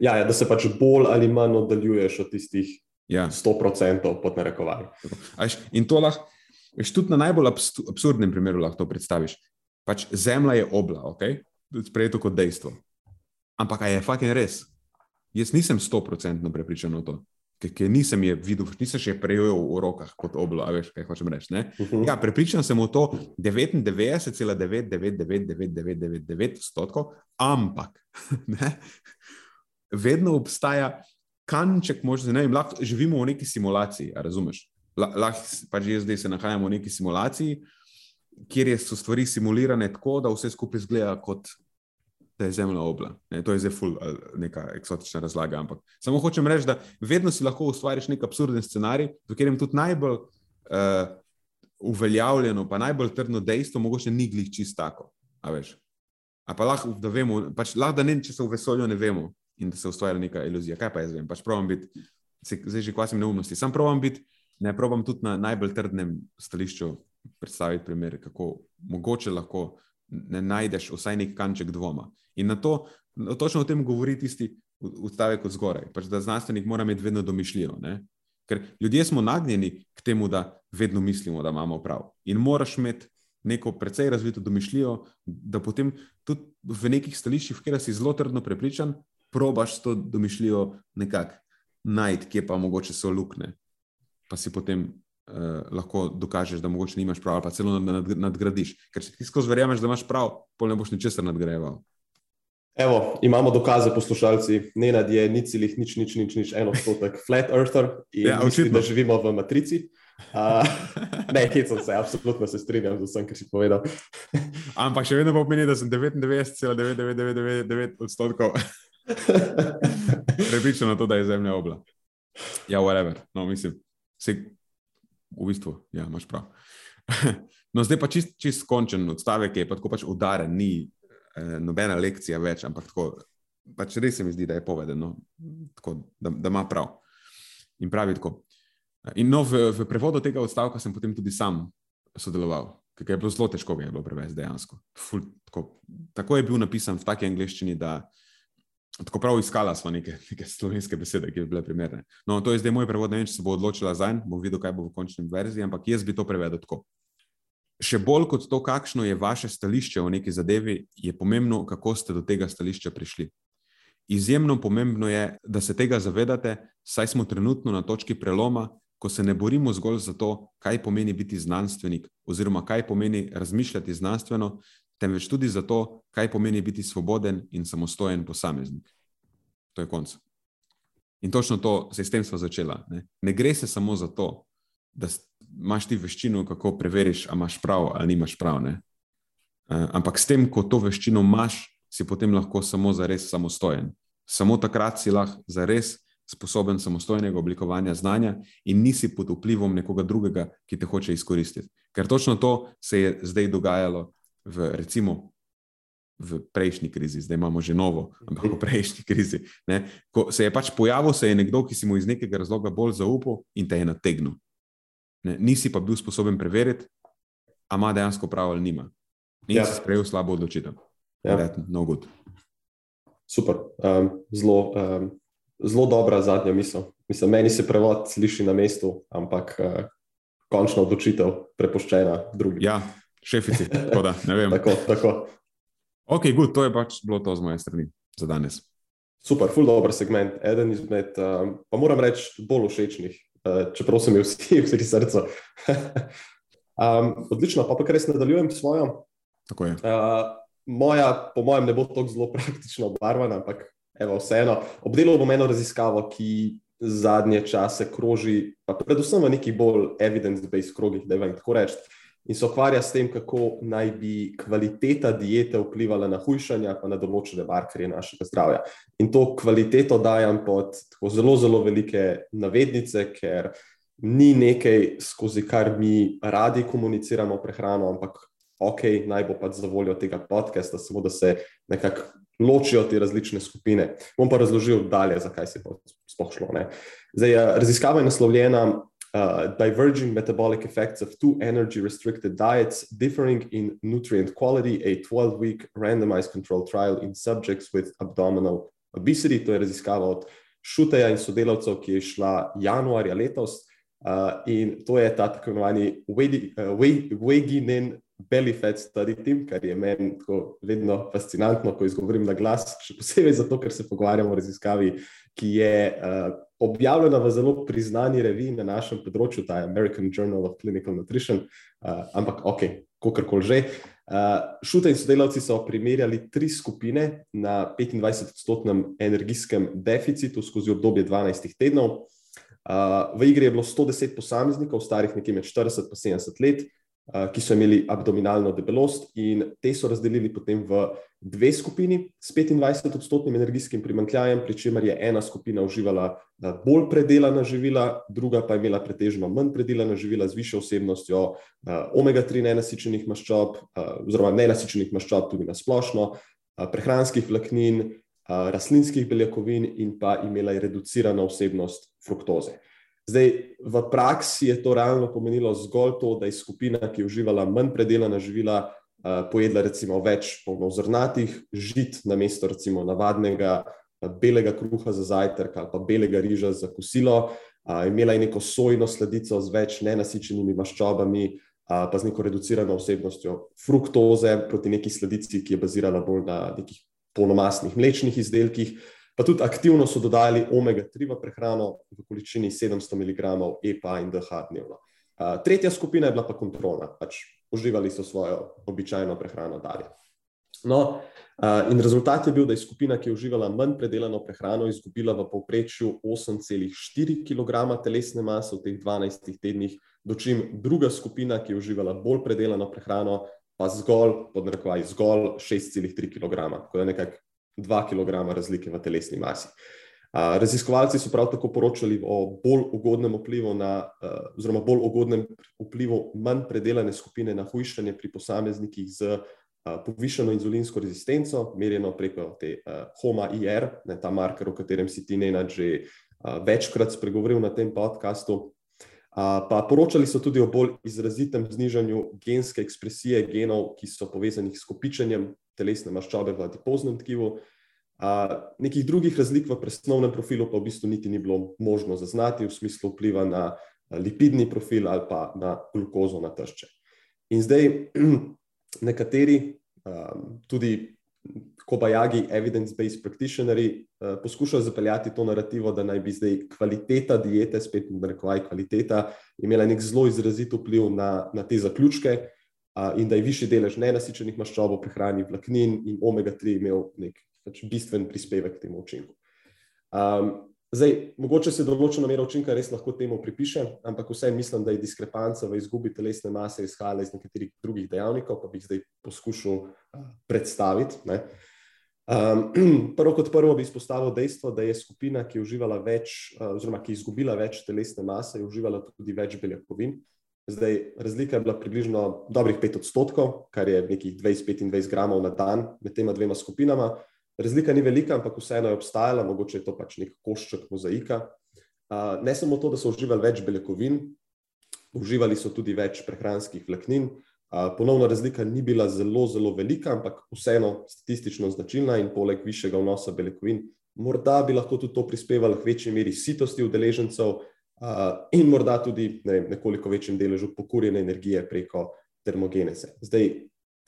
B: ja, ja, da se pač bolj ali manj oddaljuješ od tistih
A: Ja.
B: 100% pod
A: veš, In to lahko, veš, tudi na najbolj absurdnem primeru lahko to predstaviš. Pač zemlja je obla, ok? Sprejeto kot dejstvo. Ampak je fucking res? Jaz nisem 100% prepričan v to, ker, nisem je videl, nisem še prejel v rokah kot oblo, a veš, kaj hočem reči. Ne?
B: Mhm.
A: Ja, prepričan sem v to 99,9999999 odstotkov, ampak ne, vedno obstaja kanček možnosti. Ne vem, lahko živimo v neki simulaciji, razumeš? La- Lahko pač jaz zdaj se nahajamo v neki simulaciji, kjer je, so stvari simulirane tako, da vse skupaj zgleda kot. Da je zemlja obla. Ne, to je zdaj ful, ali neka eksotična razlaga. Ampak samo hočem reči, da vedno si lahko ustvariš nek absurden scenarij, v katerem tudi najbolj uh, uveljavljeno, pa najbolj trdno dejstvo, mogoče ni glih čist tako. A veš? A pa lahko, da vemo, pač lahko, da ne, če se v vesolju ne vemo in da se ustvarja neka iluzija. Kaj pa jaz vem? Pač provam biti, zdaj že kvasim neumnosti. Sam provam biti, ne provam tudi na najbolj trdnem stališču predstaviti primer, kako mogoče lahko ne najdeš vsaj nek kanček dvoma. In na to, na točno o tem govori tisti odstavek od zgoraj, pač da znanstvenik mora imeti vedno domišljijo. Ne? Ker ljudje smo nagnjeni k temu, da vedno mislimo, da imamo prav. In moraš imeti neko precej razvito domišljijo, da potem tudi v nekih stališčih, kjer si zelo trdno prepričan, probaš to domišljijo nekako najti, kje pa mogoče so lukne. Pa si potem uh, lahko dokažeš, da mogoče nimaš prav, pa celo nad, nadgradiš. Ker če ti skozi verjameš, da imaš prav, pol ne boš ničesar nadgrajeval.
B: Evo, imamo dokaze, poslušalci. Nenad je nič, nič, nič, nič, nič, nič en odstotek flat earther in
A: Ja,
B: misli, da živimo v matrici. Uh, ne, hecam se, absolutno se strinjam z vsem, kar si povedal.
A: Ampak še vedno pomeni, da sem 99,9999 odstotkov prepričan, da je Zemlja obla. Ja, whatever. No, mislim, se v bistvu, ja, imaš prav. No, zdaj pa čist, čist končen odstavek, je pa tako pač udaren, ni eh, nobena lekcija več, ampak tako, pač res se mi zdi, da je povedano, tako, da, ima prav. In pravi tako. In no, v, v prevodu tega odstavka sem potem tudi sam sodeloval, ker je bilo zelo težko ga je bilo prevesti dejansko. Ful, tako, tako je bil napisan v taki angleščini, da tako prav iskala smo neke, neke slovenske besede, ki bi bile primerne. No, to je zdaj moj prevod, ne vem, če se bo odločila za en, bom videl, kaj bo v končni verziji, ampak jaz bi to prevedel tako. Še bolj kot to, kakšno je vaše stališče o neki zadevi, je pomembno, kako ste do tega stališča prišli. Izjemno pomembno je, da se tega zavedate, saj smo trenutno na točki preloma, ko se ne borimo zgolj za to, kaj pomeni biti znanstvenik, oziroma kaj pomeni razmišljati znanstveno, temveč tudi za to, kaj pomeni biti svoboden in samostojen posameznik. To je konc. In točno to se s tem smo začela. Ne? ne gre se samo za to, da imaš ti veščino, kako preveriš, ali imaš prav ali nimaš prav. Ne? Ampak s tem, ko to veščino imaš, si potem lahko samo za res samostojen. Samo takrat si lahko za res sposoben samostojnega oblikovanja znanja in nisi pod vplivom nekoga drugega, ki te hoče izkoristiti. Ker točno to se je zdaj dogajalo v, recimo, v prejšnji krizi, zdaj imamo že novo, ampak v prejšnji krizi. Ne? Ko se je pač pojavil, se je nekdo, ki si mu iz nekega razloga bolj zaupal in te je nategnil. Ne? Nisi pa bil sposoben preveriti, ali ima dejansko prav ali nima. In ja. si sprejel slabo odločitev. Ja. No, good.
B: Super, um, zelo um, zelo dobra zadnja misel. Mislim, meni se prevod sliši na mestu, ampak uh, končna odločitev prepuščena drugim.
A: Ja, šefici, tako da ne vem.
B: tako, tako.
A: Ok, good, to je pač bilo to z moje strani za danes.
B: Super, full dobro segment, eden izmed, um, pa moram reči, bolj všečnih, uh, čeprav so mi vsi v srcu. um, odlično, pa pa kar res nadaljujem s svojo.
A: Tako je.
B: Uh, moja, po mojem, ne bo tako zelo praktično obarvana, ampak Evo, vseeno, obdelal bom eno raziskavo, ki zadnje čase kroži, pa predvsem v nekih bolj evidence-based krogih, da je vam tako reči. In se ukvarja s tem, kako naj bi kvaliteta diete vplivala na hujšanje, pa na določene markerje našega zdravja. In to kvaliteto dajem pod zelo, zelo velike navednice, ker ni nekaj, skozi kar mi radi komuniciramo prehrano, ampak ok, naj bo pač za voljo tega podcasta, samo da se nekako ločijo te različne skupine. Bom pa razložil dalje, zakaj se je sploh šlo. Zdaj, eh, raziskava je naslovljena uh, Diverging Metabolic Effects of Two Energy Restricted Diets Differing in Nutrient Quality, a 12-week randomized control trial in subjects with abdominal obesity. To je raziskava od Šuteja in sodelavcev, ki je šla januarja letos. Uh, in to je ta tako imenovani Weginen belly fat study team, kar je meni vedno fascinantno, ko izgovorim na glas, še posebej zato, ker se pogovarjamo o raziskavi, ki je uh, objavljena v zelo priznani reviji na našem področju, ta American Journal of Clinical Nutrition, uh, ampak ok, kakorkoli že. Uh, Šute in sodelavci so primerjali tri skupine na 25-odstotnem energijskem deficitu skozi obdobje 12 tednov. Uh, v igri je bilo 110 posameznikov, starih nekje med 40 in 70 let, ki so imeli abdominalno debelost, in te so razdelili potem v dve skupini s 25-odstotnim energijskim primankljajem, pri čemer je ena skupina uživala bolj predelana živila, druga pa je imela pretežno manj predelana živila z višjo vsebnostjo omega-3 nenasičenih maščob, oziroma nenasičenih maščob tudi na splošno, prehranskih vlaknin, rastlinskih beljakovin in pa imela je reducirano vsebnost fruktoze. Zdaj, v praksi je to realno pomenilo zgolj to, da je skupina, ki je uživala manj predelana živila, uh, pojedla recimo več polnozrnatih žit na mesto recimo navadnega uh, belega kruha za zajtrk ali pa belega riža za kosilo, uh, imela je neko sojno sledico z več nenasičenimi maščobami, uh, pa z neko reducirano vsebnostjo fruktoze proti neki sledici, ki je bazirala bolj na nekih polnomasnih mlečnih izdelkih. Pa tudi aktivno so dodali omega-3 v prehrano v količini 700 mg EPA in DH dnevno. Tretja skupina je bila pa kontrolna, pač uživali so svojo običajno prehrano dalje. No, In rezultat je bil, da je skupina, ki je uživala manj predelano prehrano, izgubila v povprečju 8,4 kg telesne mase v teh 12 tednih, dočim druga skupina, ki je uživala bolj predelano prehrano, pa zgolj, pod narekovaj, zgolj 6,3 kg, tako da nekako 2 kg razlike v telesni masi. Raziskovalci so prav tako poročali o bolj ugodnem vplivu na, oziroma bolj ugodnem vplivu manj predelane skupine na hujšanje pri posameznikih z povišeno inzulinsko rezistenco, merjeno preko te HOMA-IR, ta marker, o katerem si ti Nenad že večkrat spregovoril na tem podkastu. Pa poročali so tudi o bolj izrazitem znižanju genske ekspresije genov, ki so povezani s kopičenjem telesne maščobe v adipoznem tkivu. Nekih drugih razlik v presnovnem profilu pa v bistvu niti ni bilo možno zaznati v smislu vpliva na lipidni profil ali pa na glukozo na tešče. In zdaj nekateri, tudi kobajagi, evidence-based practitionerji, poskušajo zapeljati to narativo, da naj bi zdaj kvaliteta diete, spet v narekovaj kvaliteta, imela nek zelo izrazit vpliv na, na te zaključke, in da je višji delež nenasičenih maščob v prehrani, vlaknin in omega-3 imel nek pač bistven prispevek k temu učinku. Um, zdaj, mogoče se določena mera učinka res lahko temu pripiše, ampak vseeno mislim, da je diskrepanca v izgubi telesne mase izhajala iz nekaterih drugih dejavnikov, pa bi jih zdaj poskušal predstaviti. Ne. Um, prvo kot prvo bi izpostavil dejstvo, da je skupina, ki je uživala več, oziroma ki je izgubila več telesne mase, je uživala tudi več beljakovin. Zdaj, razlika je bila približno dobrih 5 odstotkov, kar je nekih 20-25 gramov na dan med tema dvema skupinama. Razlika ni velika, ampak vseeno je obstajala, mogoče je to pač nek košček mozaika. Ne samo to, da so uživali več beljakovin, uživali so tudi več prehranskih vlaknin. Ponovno razlika ni bila zelo, zelo velika, ampak vseeno statistično značilna in poleg višjega vnosa beljakovin, morda bi lahko tudi to prispevalo k večji meri sitosti udeležencev in morda tudi ne vem, nekoliko večjem deležu pokurjene energije preko termogeneze. Zdaj,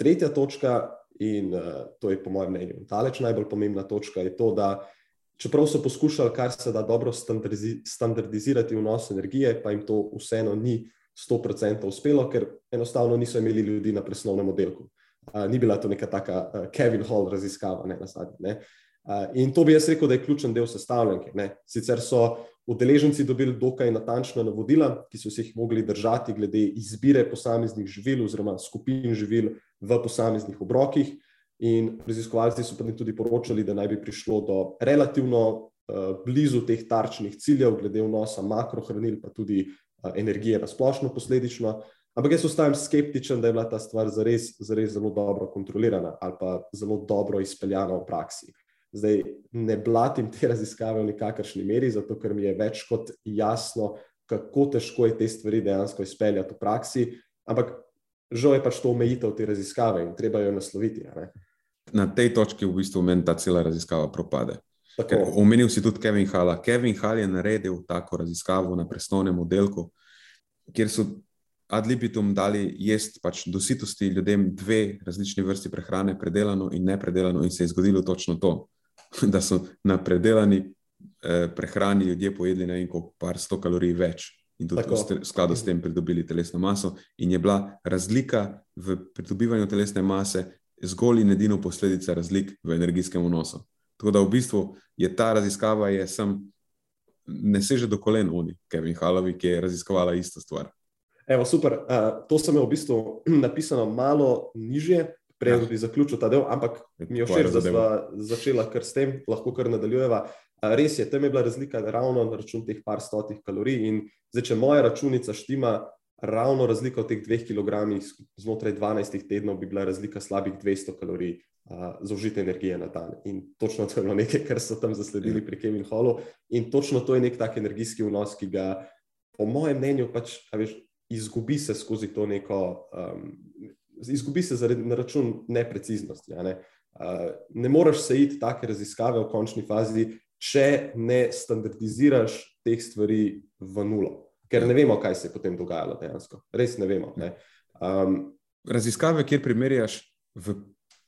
B: tretja točka in uh, to je po mojem mnenju daleč najbolj pomembna točka, je to, da čeprav so poskušali kar se da dobro standardizi standardizirati vnos energije, pa jim to vseeno ni 100% uspelo, ker enostavno niso imeli ljudi na presnovnem oddelku. Uh, ni bila to neka taka uh, Kevin Hall raziskava, ne na zadnje. Uh, in to bi jaz rekel, da je ključen del sestavljanke. Ne. Sicer so udeleženci dobili dokaj natančna navodila, ki so se jih mogli držati glede izbire posameznih živil oziroma skupin živil v posameznih obrokih. In raziskovalci so tudi poročali, da naj bi prišlo do relativno uh, blizu teh tarčnih ciljev, glede vnosa makrohranil, pa tudi uh, energije na splošno posledično. Ampak jaz ostajam skeptičen, da je bila ta stvar zares, zares zelo dobro kontrolirana ali pa zelo dobro izpeljana v praksi. Zdaj ne blatim te raziskave v nikakršni meri, zato ker mi je več kot jasno, kako težko je te stvari dejansko izpeljati v praksi. Ampak žal je pač to omejitev te raziskave in treba jo nasloviti.
A: Na tej točki v bistvu meni ta cela raziskava propade. Omenil si tudi Kevin Hall. Kevin Hall je naredil tako raziskavo na presnovnem oddelku, kjer so ad libitum dali jesti pač do sitosti ljudem dve različni vrsti prehrane, predelano in nepredelano, in se je zgodilo točno to, da so na predelani eh, prehrani ljudje pojedli ne vem koliko, par sto kalorij več in tudi v skladu s tem pridobili telesno maso, in je bila razlika v pridobivanju telesne mase zgolj in edino posledica razlik v energijskem vnosu. Tako da v bistvu je ta raziskava, je sem, ne seže do kolen oni, Kevin Halovi, ki je raziskovala isto stvar.
B: Evo, super. Uh, to sem v bistvu napisano malo nižje, prej ja. bi zaključil ta del, ampak mi je všeč, da smo začela kar s tem, lahko kar nadaljujeva. Res je, tam je bila razlika ravno na račun teh par stotih kalorij. In zdaj, če moja računica štima, ravno razlika v teh dveh kilogramih znotraj 12 tednov bi bila razlika slabih 200 kalorij uh, zaužite energije na dan. In točno to je bilo nekaj, kar so tam zasledili pri Kevin Hallu. In točno to je nek tak energijski vnos, ki ga, po mojem mnenju, pač, veš, izgubi se skozi to neko, um, izgubi se zaradi, na račun nepreciznosti. Ne? Uh, ne moreš se iti take raziskave v končni fazi, če ne standardiziraš teh stvari v nulo. Ker ne vemo, kaj se je potem dogajalo dejansko. Res ne vemo. Ne? Um,
A: Raziskave, kjer primerjaš v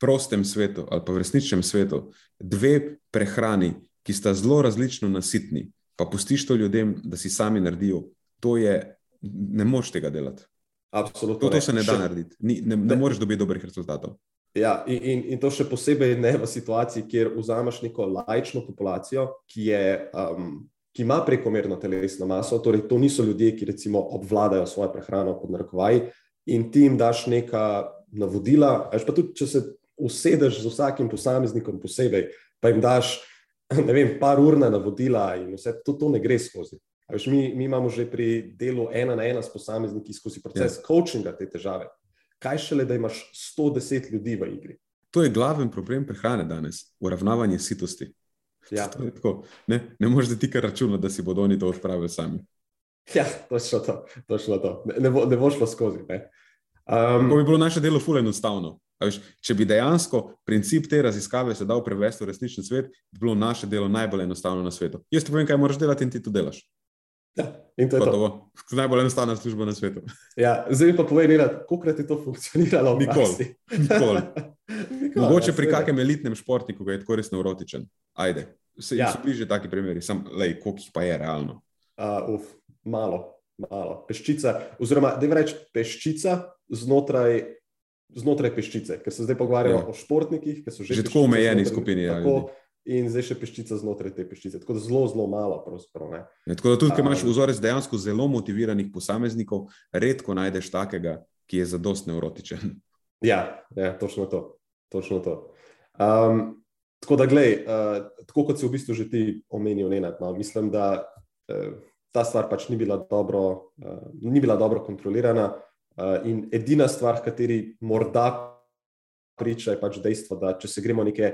A: prostem svetu ali pa v resničnem svetu dve prehrani, ki sta zelo različno nasitni, pa pustiš to ljudem, da si sami naredijo, to je, ne moš tega delati.
B: Absolutno.
A: To, to se ne da Še... narediti. Ni, ne, ne, ne moreš dobiti dobrih rezultatov.
B: Ja, in, in, in to še posebej ne v situaciji, kjer vzameš neko lajčno populacijo, ki, je, um, ki ima prekomerno telesno maso, torej to niso ljudje, ki recimo obvladajo svojo prehrano pod narekovaji in ti jim daš neka navodila. Veš pa tudi, če se usedeš z vsakim posameznikom posebej, pa jim daš ne vem, par urna navodila in vse to, to ne gre skozi. Veš, mi, mi imamo že pri delu ena na ena s posamezniki skozi proces ja. coachinga te težave kaj šele, da imaš 110 ljudi v igri.
A: To je glaven problem prehrane danes, uravnavanje sitosti.
B: Ja.
A: Tako, ne, ne moreš ti kar računati, da si bodo oni to odpravili sami.
B: Ja, točno to. Točno to. Ne, ne, bo, ne boš pa skozi.
A: Um, to bi bilo naše delo fully enostavno. Veš, če bi dejansko princip te raziskave se dal prevesti v resnični svet, bi bilo naše delo najbolj enostavno na svetu. Jaz ti povem, kaj moraš delati in ti to delaš.
B: Ja, in to je to.
A: to. Najbolj enostavna služba na svetu.
B: Ja, zdaj pa povej, koliko je to funkcioniralo?
A: Nikoli. Nikoli. Nikoli. Mogoče ja, pri kakšnem elitnem športniku, je tako res neurotičen. Ajde, se ja. bliže taki primeri, sam lej, koliko jih pa je realno.
B: Uh, uf, malo, malo. Peščica, oziroma da reč peščica znotraj, znotraj peščice, ker se zdaj pogovarjamo ja. o športnikih, ki so že,
A: že tako omejeni skupini. Ja, tako,
B: in zdaj še peščica znotraj te peščice. Tako da zelo, zelo malo.
A: Ne. Ne, tako da tudi, če imaš vzorec dejansko zelo motiviranih posameznikov, redko najdeš takega, ki je zadost neurotičen.
B: Ja, ja točno to. Točno to. Um, tako da, glej, uh, tako kot si v bistvu že ti omenil, Nenad, no, mislim, da uh, ta stvar pač ni bila dobro, uh, ni bila dobro kontrolirana. Uh, in edina stvar, kateri morda priča, je pač dejstvo, da če se gremo neke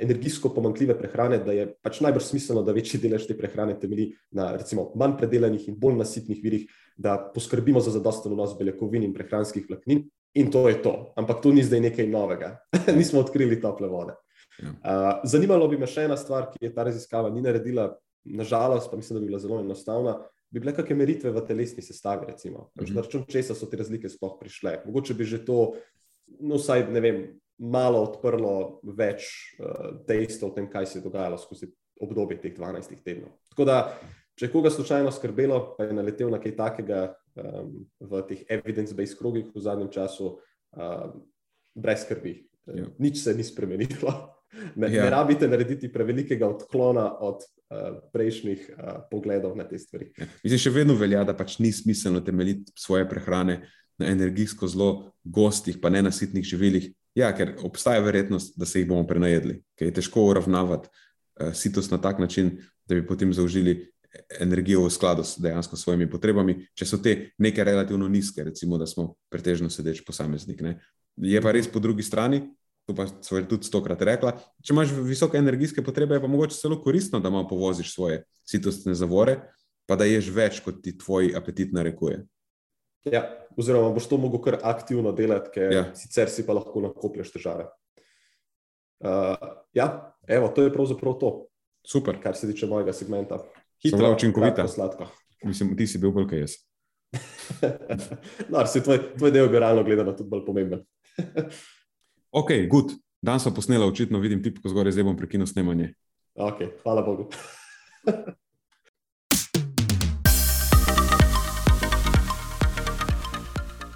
B: energijsko pomankljive prehrane, da je pač najbolj smiselno, da večji delež te prehrane temelji na recimo, manj predelanih in bolj nasitnih virih, da poskrbimo za zadosten vnos beljakovin in prehranskih vlaknin. In to je to. Ampak to ni zdaj nekaj novega. Nismo odkrili tople vode. Uh, zanimalo bi me še ena stvar, ki je ta raziskava ni naredila, nažalost, pa mislim, da bi bila zelo enostavna. Bi bile kakšne meritve v telesni sestavi, recimo, uh -huh. na račun česa so te razlike sploh prišle. Mogoče bi že to, no, vsaj ne vem, malo odprlo več uh, dejstev o tem, kaj se je dogajalo skozi obdobje teh 12 tednov. Tako da, če je koga slučajno skrbelo, pa je naletel na kaj takega um, v teh evidence-based krogih v zadnjem času, uh, brez skrbi. Ja. Nič se ni spremenilo. Ne, ja. ne rabite narediti prevelikega odklona od uh, prejšnjih uh, pogledov na te stvari.
A: Ja. Mislim, še vedno velja, da pač ni smiselno temeljiti svoje prehrane na energijsko zelo gostih, pa ne nasitnih živilih, Ja, ker obstaja verjetnost, da se jih bomo prenajedli, ker je težko uravnavati uh, sitost na tak način, da bi potem zaužili energijo v skladu s dejansko svojimi potrebami, če so te neke relativno nizke, recimo, da smo pretežno sedeč posameznik. Ne. Je pa res po drugi strani, to pa so tudi stokrat rekla, če imaš visoke energijske potrebe, je pa mogoče celo koristno, da malo povoziš svoje sitostne zavore, pa da ješ več, kot ti tvoj apetit narekuje.
B: Ja, oziroma, boš to mogel kar aktivno delati, ker ja. sicer si pa lahko nakoplješ težave. Uh, ja, evo, to je pravzaprav to.
A: Super.
B: Kar se tiče mojega segmenta.
A: Hitro, učinkovito. Sladko. Mislim, ti si bil bolj kaj jaz.
B: no, tvoj, tvoj del je realno gledano tudi bolj pomemben.
A: ok, good. Dan so posnela, očitno vidim tipko zgoraj, zdaj bom prekinil snemanje.
B: Ok, hvala Bogu.